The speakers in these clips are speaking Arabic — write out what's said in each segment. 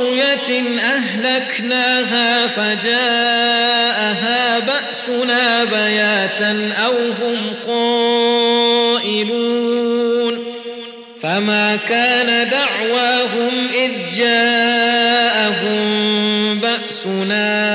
قرية أهلكناها فجاءها بأسنا بياتا أو هم قائلون. فما كان دعواهم إذ جاءهم بأسنا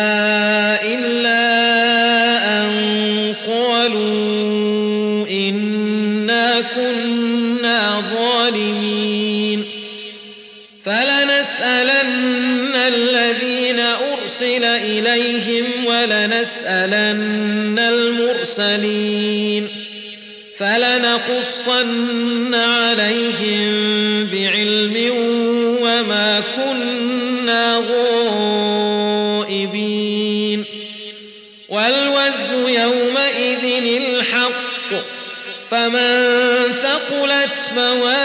ولنسألن المرسلين فلنقصن عليهم بعلم وما كنا غائبين والوزن يومئذ الحق فمن ثقلت موازينه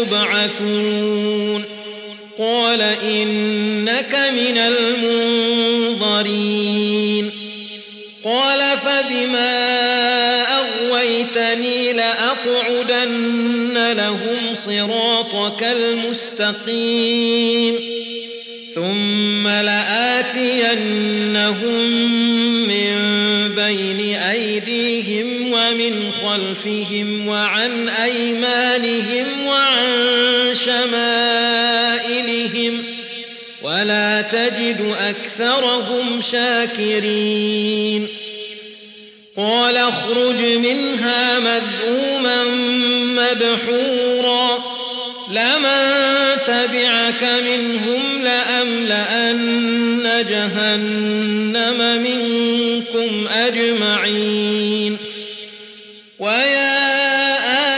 يبعثون. قال إنك من المنظرين. قال فبما أغويتني لأقعدن لهم صراطك المستقيم. ثم لآتينهم من بين أيديهم ومن خلفهم وعن أيمانهم ولا تجد أكثرهم شاكرين قال اخرج منها مذءوما مدحورا لمن تبعك منهم لأملأن جهنم منكم أجمعين ويا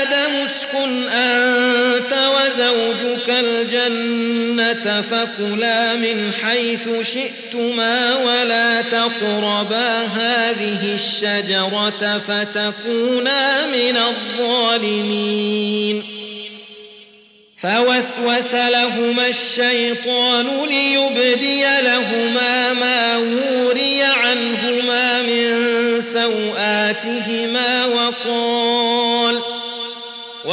آدم اسكن أنت وزوجك الجنة فكلا من حيث شئتما ولا تقربا هذه الشجرة فتكونا من الظالمين. فوسوس لهما الشيطان ليبدي لهما ما وري عنهما من سوآتهما وقال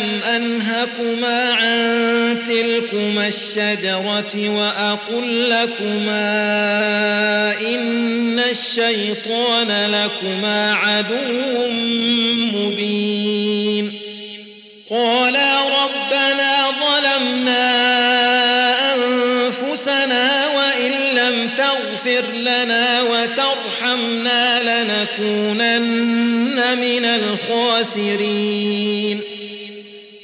ألم أنهكما عن تلكما الشجرة وأقل لكما إن الشيطان لكما عدو مبين قالا ربنا ظلمنا أنفسنا وإن لم تغفر لنا وترحمنا لنكونن من الخاسرين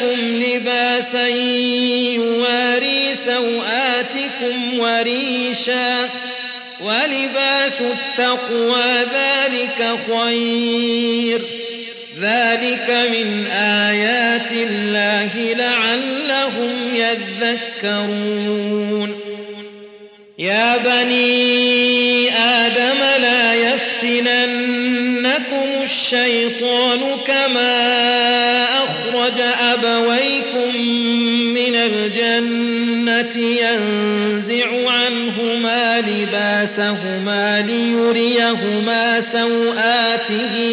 عليكم لباسا يواري سوآتكم وريشا ولباس التقوى ذلك خير. ذلك من آيات الله لعلهم يذكرون. يا بني آدم لا يفتننكم الشيطان لباسهما ليريهما سوآتهما.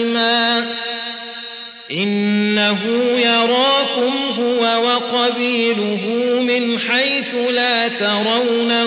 إنه يراكم هو وقبيله من حيث لا ترونهم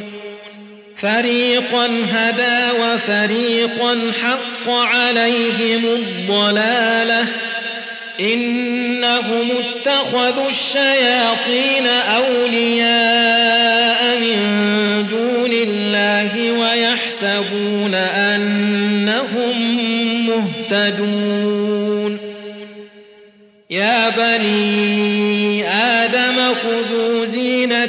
فريقا هدى وفريقا حق عليهم الضلالة. إنهم اتخذوا الشياطين أولياء من دون الله ويحسبون أنهم مهتدون. يا بني آدم خذوا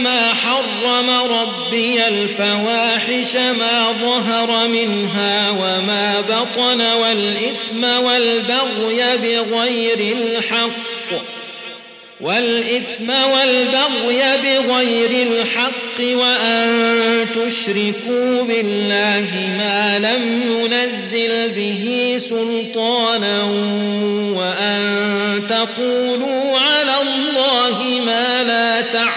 إنما حرم ربي الفواحش ما ظهر منها وما بطن والإثم والبغي بغير الحق والإثم والبغي بغير الحق وأن تشركوا بالله ما لم ينزل به سلطانا وأن تقولوا على الله ما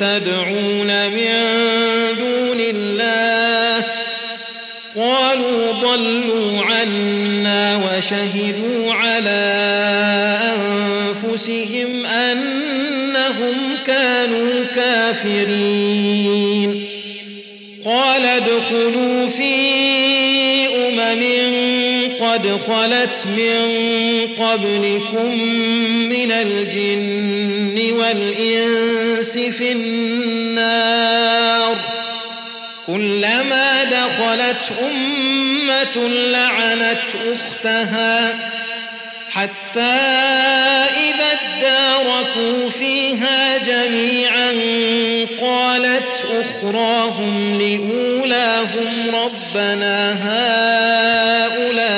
تدعون من دون الله. قالوا ضلوا عنا وشهدوا على أنفسهم أنهم كانوا كافرين. قال ادخلوا في أمم قد خلت من قبلكم من الجن والإنس في النار كلما دخلت أمة لعنت أختها حتى إذا اداركوا فيها جميعا قالت أخراهم لأولاهم ربنا هؤلاء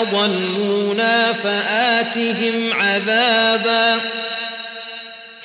أضلونا فآتهم عذابا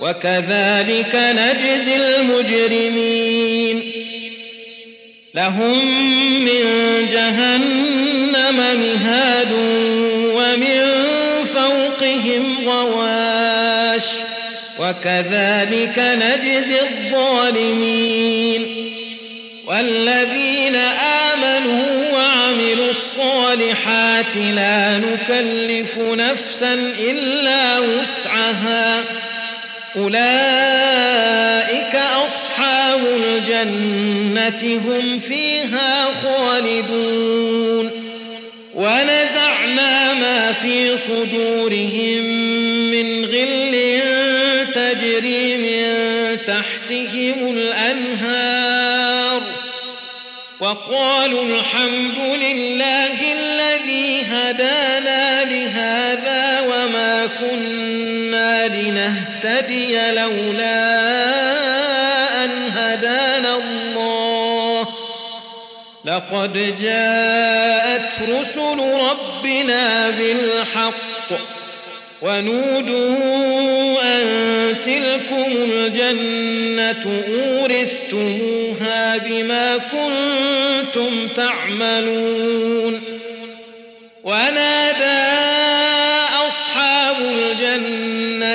وكذلك نجزي المجرمين. لهم من جهنم مهاد ومن فوقهم غواش. وكذلك نجزي الظالمين. والذين آمنوا وعملوا الصالحات لا نكلف نفسا إلا وسعها. أولئك أصحاب الجنة هم فيها خالدون. ونزعنا ما في صدورهم من غل تجري من تحتهم الأنهار. وقالوا الحمد لله الذي هدانا لنهتدي لولا أن هدانا الله. لقد جاءت رسل ربنا بالحق ونودوا أن تلكم الجنة أورثتموها بما كنتم تعملون. ونادى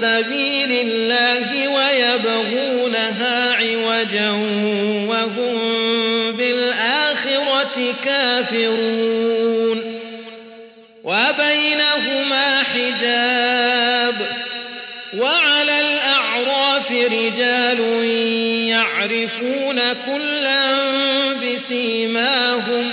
سبيل الله ويبغونها عوجا وهم بالآخرة كافرون وبينهما حجاب وعلى الأعراف رجال يعرفون كلا بسيماهم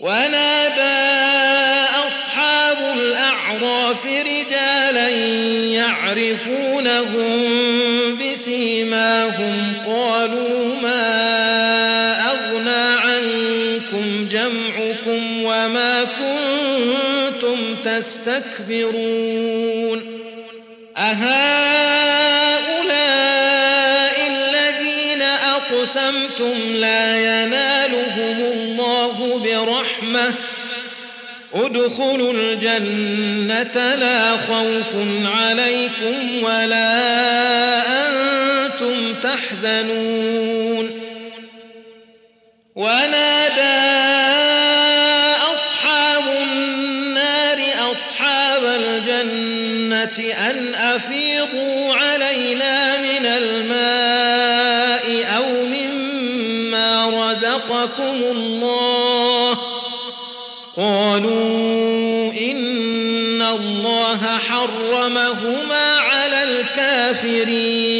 ونادى أصحاب الأعراف رجالا يعرفونهم بسيماهم قالوا ما أغنى عنكم جمعكم وما كنتم تستكبرون أهؤلاء الذين أقسمتم لا ادخلوا الجنة لا خوف عليكم ولا أنتم تحزنون. ونادى حرمهما على الكافرين.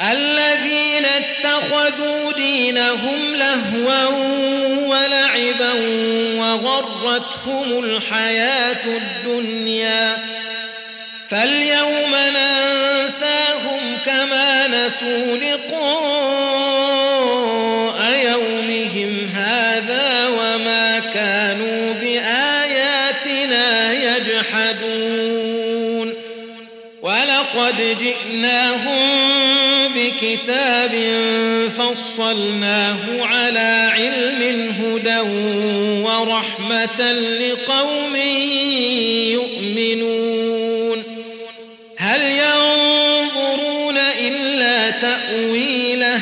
الذين اتخذوا دينهم لهوا ولعبا وغرتهم الحياة الدنيا. فاليوم ننساهم كما نسوا لقاء ولقد جئناهم بكتاب فصلناه على علم هدى ورحمة لقوم يؤمنون. هل ينظرون إلا تأويله؟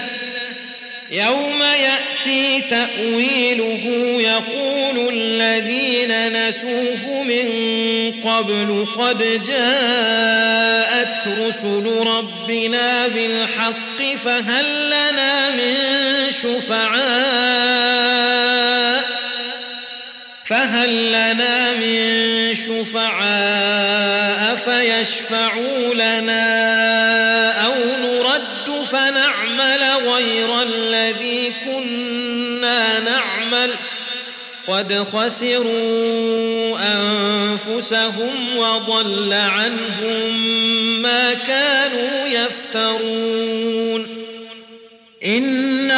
يوم يأتي تأويله يقول الذين نسوه قبل قد جاءت رسل ربنا بالحق فهل لنا من شفعاء فهل لنا من شفعاء فيشفعوا لنا أو نرد فنعمل غير الذي قد خسروا أنفسهم وضل عنهم ما كانوا يفترون. إن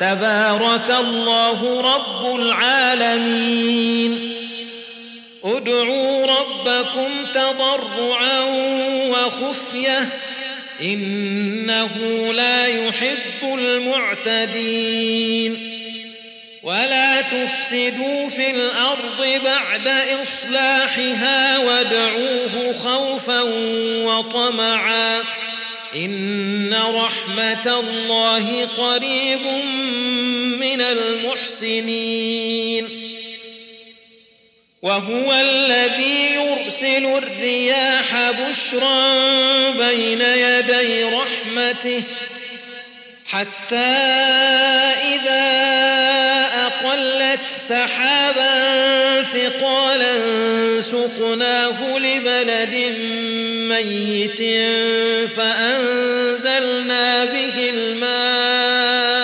تبارك الله رب العالمين. ادعوا ربكم تضرعا وخفية. إنه لا يحب المعتدين. ولا تفسدوا في الأرض بعد إصلاحها وادعوه خوفا وطمعا. إن رحمة الله قريب من المحسنين. وهو الذي يرسل الرياح بشرا بين يدي رحمته حتى إذا اقلت سحابا ثقالا سقناه لبلد ميت فأنزلنا به الماء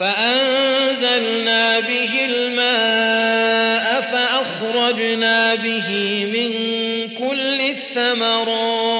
فأنزلنا به الماء فأخرجنا به من كل الثمرات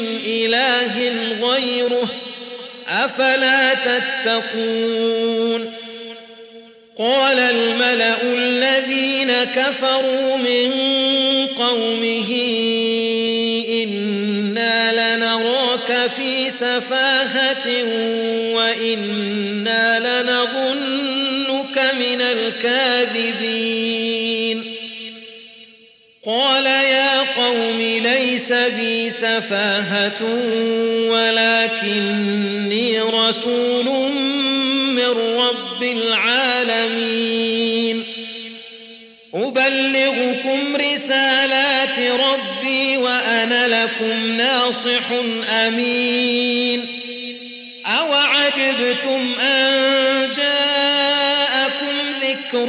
من إله غيره أفلا تتقون قال الملأ الذين كفروا من قومه إنا لنراك في سفاهة وإنا لنظنك من الكاذبين قال يا قوم ليس بي سفاهة ولكني رسول من رب العالمين. أبلغكم رسالات ربي وأنا لكم ناصح أمين. أوعجبتم أن جاءكم ذكر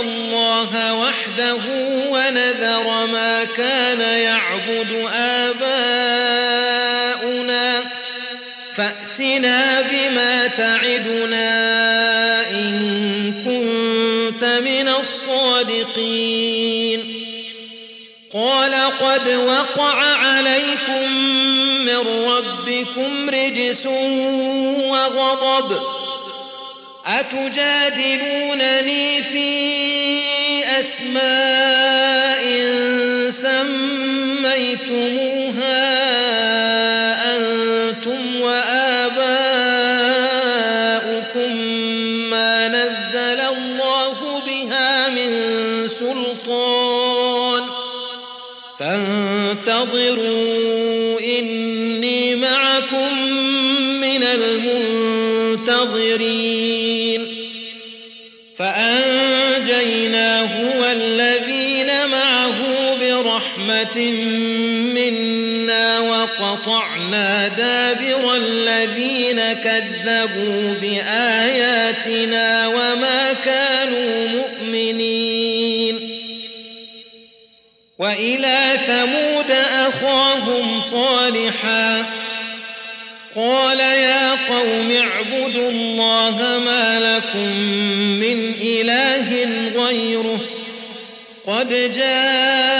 الله وحده ونذر ما كان يعبد آباؤنا. فأتنا بما تعدنا إن كنت من الصادقين. قال قد وقع عليكم من ربكم رجس وغضب. أتجادلونني في أسماء سميتموها أنتم وآباؤكم ما نزل الله بها من سلطان فانتظروا منا وقطعنا دابر الذين كذبوا بآياتنا وما كانوا مؤمنين. وإلى ثمود أخاهم صالحا قال يا قوم اعبدوا الله ما لكم من إله غيره قد جاءتكم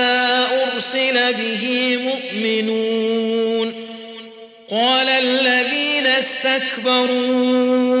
أرسل به مؤمنون قال الذين استكبروا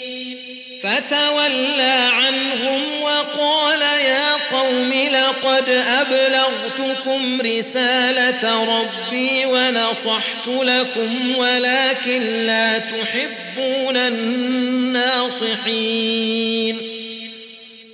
فتولى عنهم وقال يا قوم لقد أبلغتكم رسالة ربي ونصحت لكم ولكن لا تحبون الناصحين.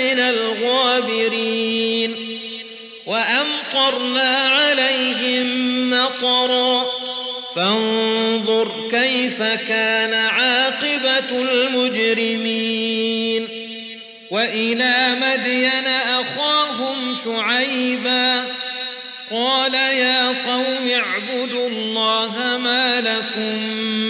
من الغابرين وأمطرنا عليهم مطرا فانظر كيف كان عاقبة المجرمين وإلى مدين أخاهم شعيبا قال يا قوم اعبدوا الله ما لكم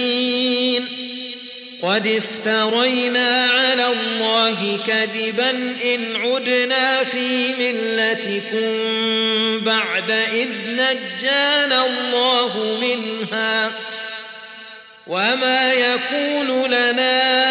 قد افترينا على الله كذبا إن عدنا في ملتكم بعد إذ نجانا الله منها وما يكون لنا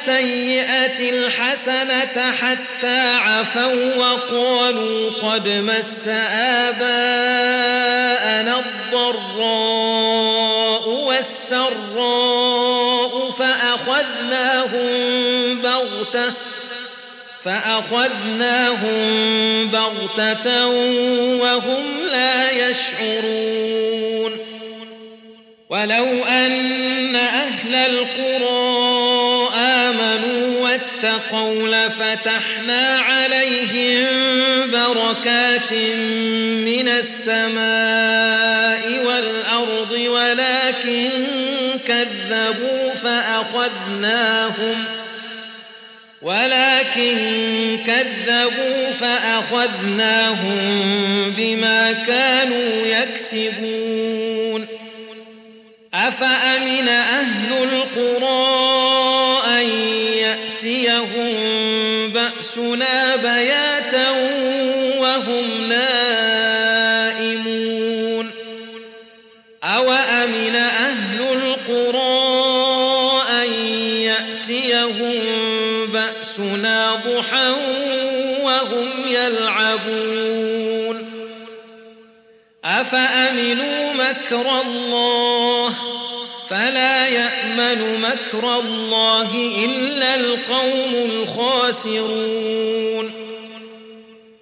السيئة الحسنة حتى عفوا وقالوا قد مس آباءنا الضراء والسراء فأخذناهم بغتة فأخذناهم بغتة وهم لا يشعرون ولو أن أهل القرى واتقوا لفتحنا عليهم بركات من السماء والأرض ولكن كذبوا فأخذناهم ولكن كذبوا فأخذناهم بما كانوا يكسبون. أفأمن أهل القرى وهم نائمون أوأمن أهل القرى أن يأتيهم بأسنا ضحى وهم يلعبون أفأمنوا مكر الله فلا يأمن مكر الله إلا القوم الخاسرون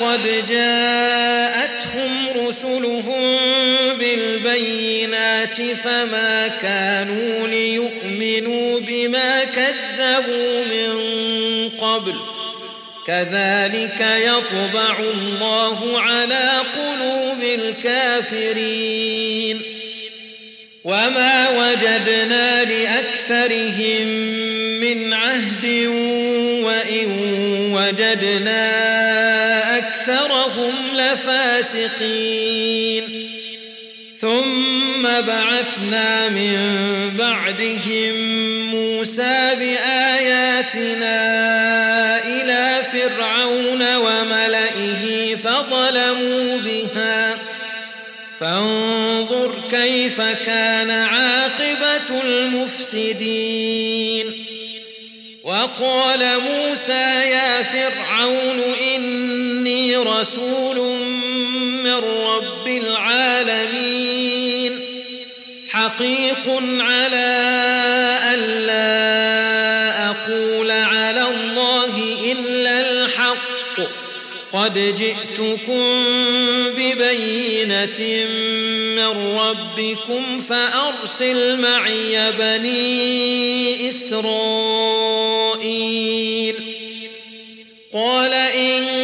ولقد جاءتهم رسلهم بالبينات فما كانوا ليؤمنوا بما كذبوا من قبل. كذلك يطبع الله على قلوب الكافرين. وما وجدنا لأكثرهم من عهد وإن وجدنا لفاسقين ثم بعثنا من بعدهم موسى بآياتنا إلى فرعون وملئه فظلموا بها. فانظر كيف كان عاقبة المفسدين. وقال موسى يا فرعون رسول من رب العالمين حقيق على ألا أقول على الله إلا الحق. قد جئتكم ببينة من ربكم فأرسل معي بني إسرائيل. قال إن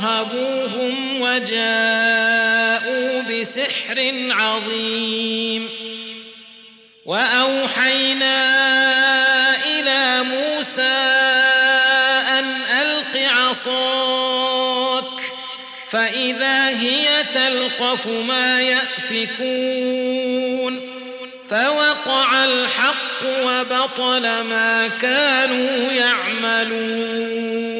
واسترهبوهم وجاءوا بسحر عظيم. وأوحينا إلى موسى أن ألق عصاك فإذا هي تلقف ما يأفكون. فوقع الحق وبطل ما كانوا يعملون.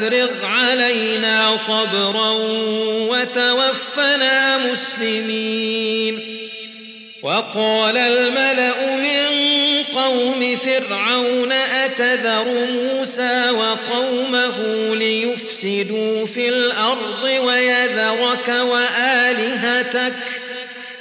أفرغ علينا صبرا وتوفنا مسلمين. وقال الملأ من قوم فرعون أتذر موسى وقومه ليفسدوا في الأرض ويذرك وآلهتك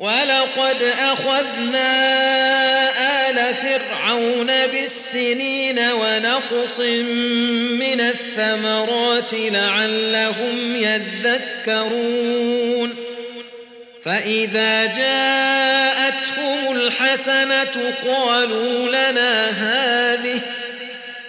ولقد أخذنا آل فرعون بالسنين ونقص من الثمرات لعلهم يذكرون. فإذا جاءتهم الحسنة قالوا لنا هذه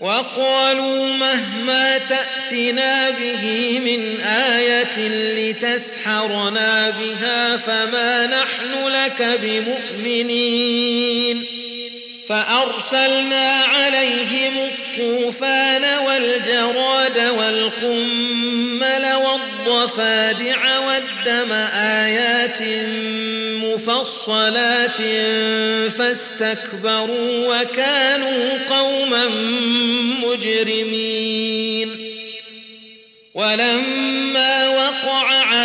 وقالوا مهما تأتنا به من آية لتسحرنا بها فما نحن لك بمؤمنين. فأرسلنا عليهم الطوفان والجراد والقمل والضفادع والدم آيات مفصلات فاستكبروا وكانوا قوما مجرمين. ولما وقع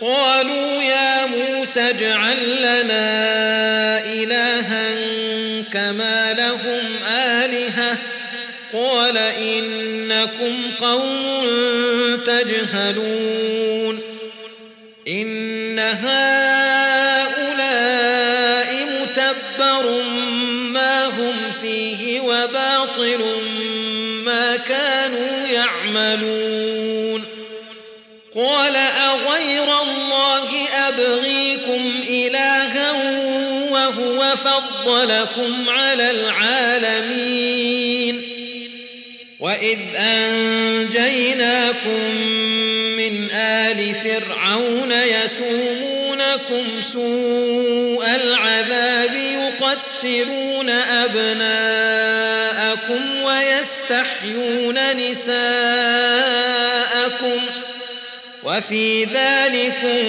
قالوا يا موسى اجعل لنا إلها كما لهم آلهة. قال إنكم قوم تجهلون. فضلكم على العالمين. وإذ أنجيناكم من آل فرعون يسومونكم سوء العذاب يقتلون أبناءكم ويستحيون نساءكم وفي ذلكم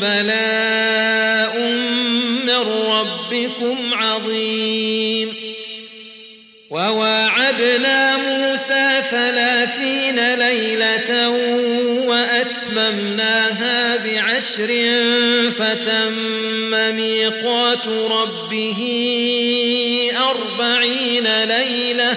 بلاء من ربكم عظيم. وواعدنا موسى ثلاثين ليلة وأتممناها بعشر فتم ميقات ربه أربعين ليلة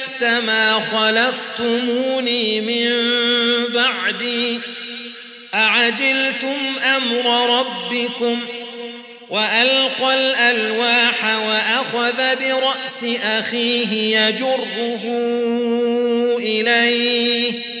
ما خلفتموني من بعدي. أعجلتم أمر ربكم وألقى الألواح وأخذ برأس أخيه يجره إليه.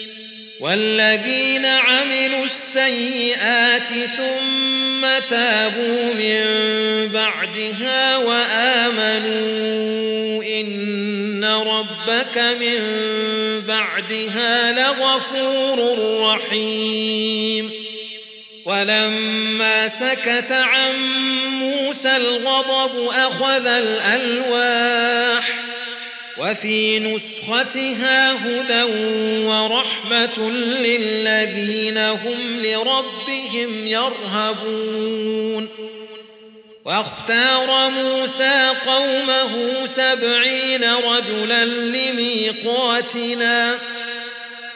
والذين عملوا السيئات ثم تابوا من بعدها وآمنوا إن ربك من بعدها لغفور رحيم. ولما سكت عن موسى الغضب أخذ الألواح وفي نسختها هدى ورحمة للذين هم لربهم يرهبون. واختار موسى قومه سبعين رجلا لميقاتنا.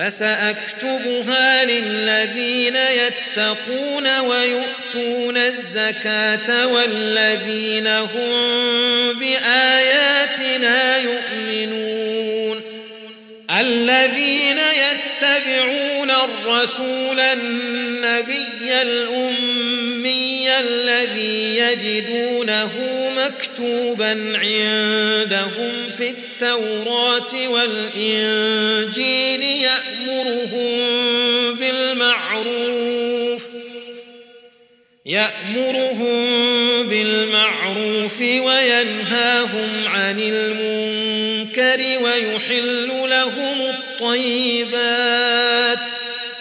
فسأكتبها للذين يتقون ويؤتون الزكاة والذين هم بآياتنا يؤمنون. الذين يتبعون الرسول النبي الأمي الذي يجدونه مكتوبا عندهم في التوراة والإنجيل يأمرهم بالمعروف يأمرهم بالمعروف وينهاهم عن المنكر ويحل لهم الطيبات.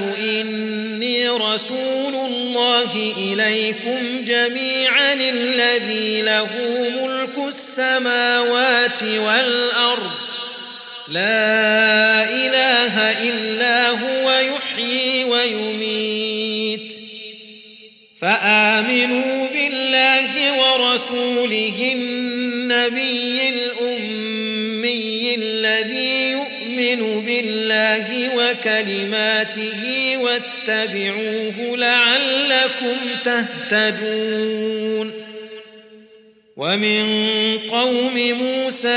الناس إني رسول الله إليكم جميعا الذي له ملك السماوات والأرض. لا إله إلا هو يحيي ويميت. فآمنوا بالله ورسوله النبي الأمي يؤمن بالله وكلماته واتبعوه لعلكم تهتدون. ومن قوم موسى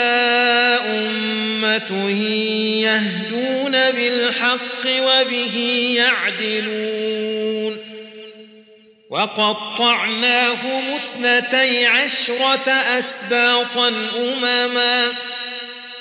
أمة يهدون بالحق وبه يعدلون. وقطعناهم اثنتي عشرة أسباطا أمما.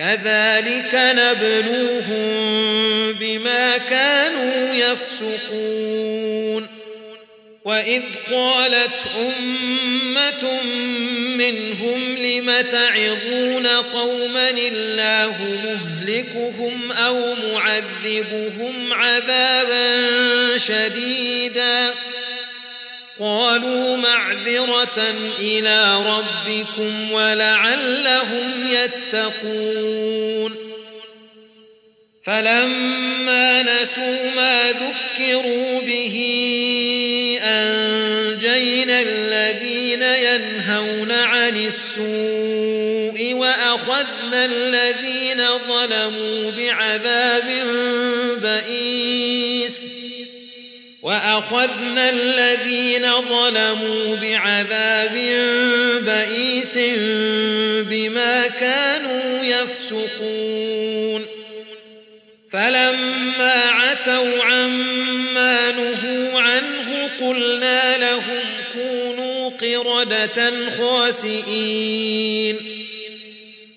كذلك نبلوهم بما كانوا يفسقون. وإذ قالت أمة منهم لم تعظون قوما الله مهلكهم أو معذبهم عذابا شديدا؟ قالوا معذرة إلى ربكم ولعلهم يتقون. فلما نسوا ما ذكروا به أنجينا الذين ينهون عن السوء وأخذنا الذين ظلموا بعذاب بئيس فأخذنا الذين ظلموا بعذاب بئيس بما كانوا يفسقون. فلما عتوا عما نهوا عنه قلنا لهم كونوا قردة خاسئين.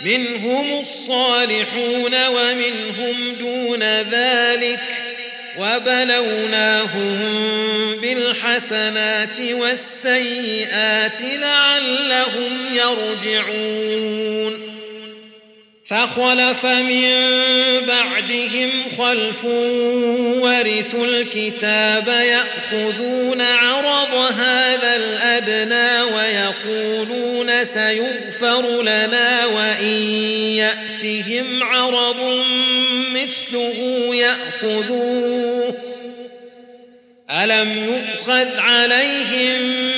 منهم الصالحون ومنهم دون ذلك وبلوناهم بالحسنات والسيئات لعلهم يرجعون فخلف من بعدهم خلف ورثوا الكتاب يأخذون عرض هذا الأدنى ويقولون سيغفر لنا وإن يأتهم عرض مثله يأخذوه. ألم يؤخذ عليهم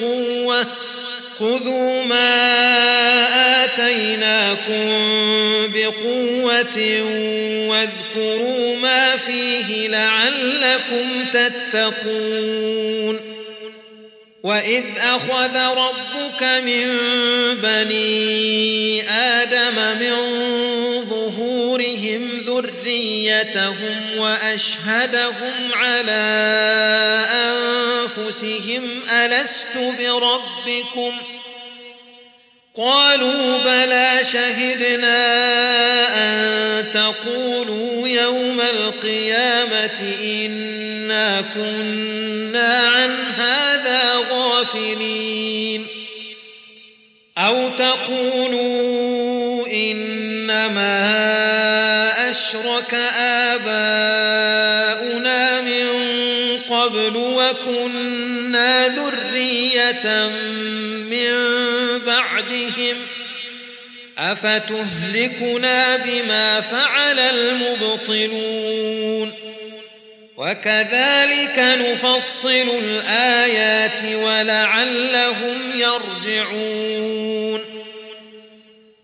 بقوة خذوا ما آتيناكم بقوة واذكروا ما فيه لعلكم تتقون. وإذ أخذ ربك من بني آدم من ظهورهم ذريتهم وأشهدهم على أنفسهم ألست بربكم قالوا بلى شهدنا أن تقولوا يوم القيامة إنا كنا عن هذا غافلين أو تقولوا أشرك آباؤنا من قبل وكنا ذرية من بعدهم أفتهلكنا بما فعل المبطلون وكذلك نفصل الآيات ولعلهم يرجعون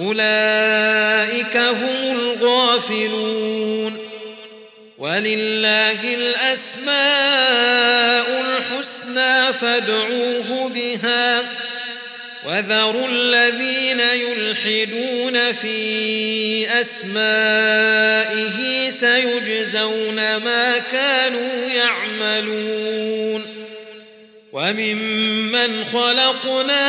أولئك هم الغافلون. ولله الأسماء الحسنى فادعوه بها. وذروا الذين يلحدون في أسمائه سيجزون ما كانوا يعملون. وممن خلقنا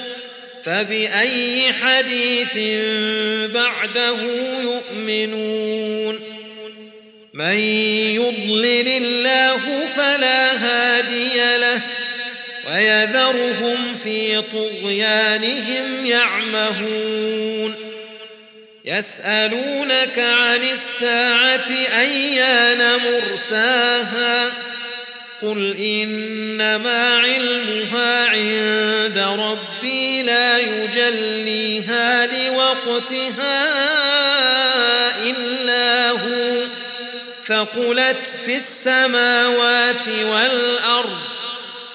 فبأي حديث بعده يؤمنون؟ من يضلل الله فلا هادي له ويذرهم في طغيانهم يعمهون. يسألونك عن الساعة أيان مرساها؟ قل إنما علمها عند ربي لا يجليها لوقتها إلا هو ثقلت في السماوات والأرض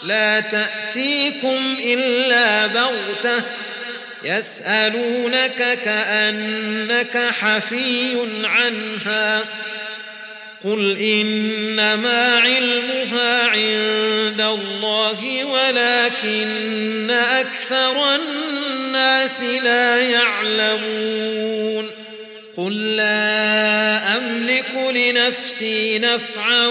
لا تأتيكم إلا بغتة يسألونك كأنك حفي عنها قل إنما علمها عند الله ولكن أكثر الناس لا يعلمون قل لا أملك لنفسي نفعا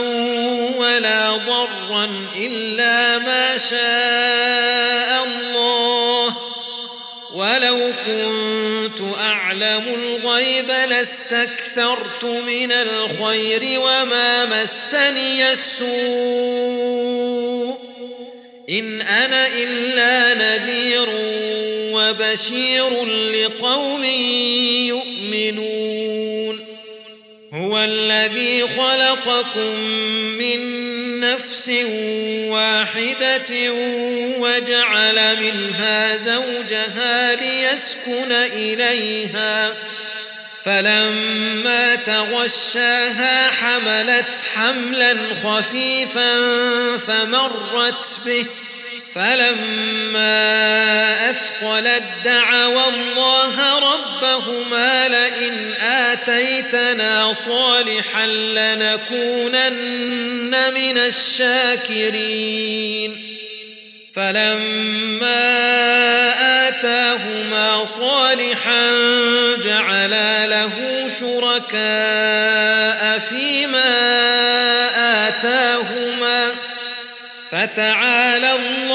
ولا ضرا إلا ما شاء الله ولو كنت أعلم الغيب لاستكثرت من الخير وما مسني السوء. إن أنا إلا نذير وبشير لقوم يؤمنون. هو الذي خلقكم من نفس واحدة وجعل منها زوجها ليسكن إليها. فلما تغشاها حملت حملا خفيفا فمرت به. فلما أثقلت دعوا الله ربهما لئن آتيتنا صالحا لنكونن من الشاكرين. فلما آتاهما صالحا جعلا له شركاء فيما آتاهما فتعالى الله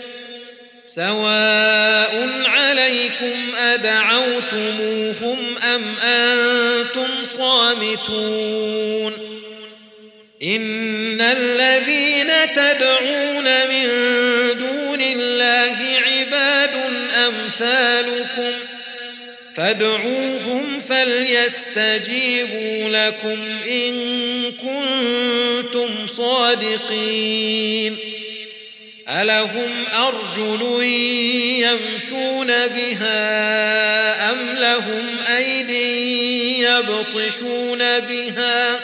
سواء عليكم أدعوتموهم أم أنتم صامتون إن الذين تدعون من دون الله عباد أمثالكم ۖ فادعوهم فليستجيبوا لكم إن كنتم صادقين ألهم أرجل يمشون بها أم لهم أيدي يبطشون بها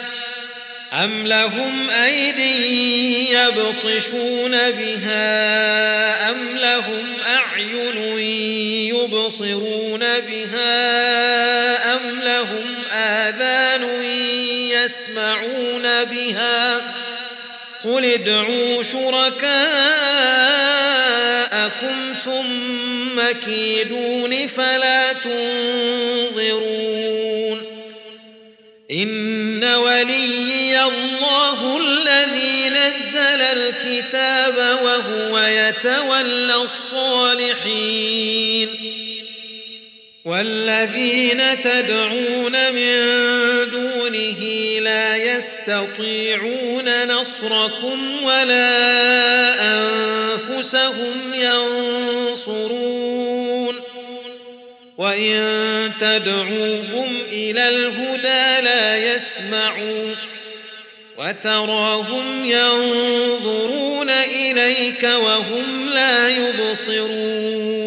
أم لهم أيدي يبطشون بها أم لهم أعين يبصرون بها أم لهم آذان يسمعون بها قل ادعوا شركاءكم ثم كيدون فلا تنظرون إن وليي الله الذي نزل الكتاب وهو يتولى الصالحين والذين تدعون من دونه لا يستطيعون نصركم ولا أنفسهم ينصرون. وإن تدعوهم إلى الهدى لا يسمعون وتراهم ينظرون إليك وهم لا يبصرون.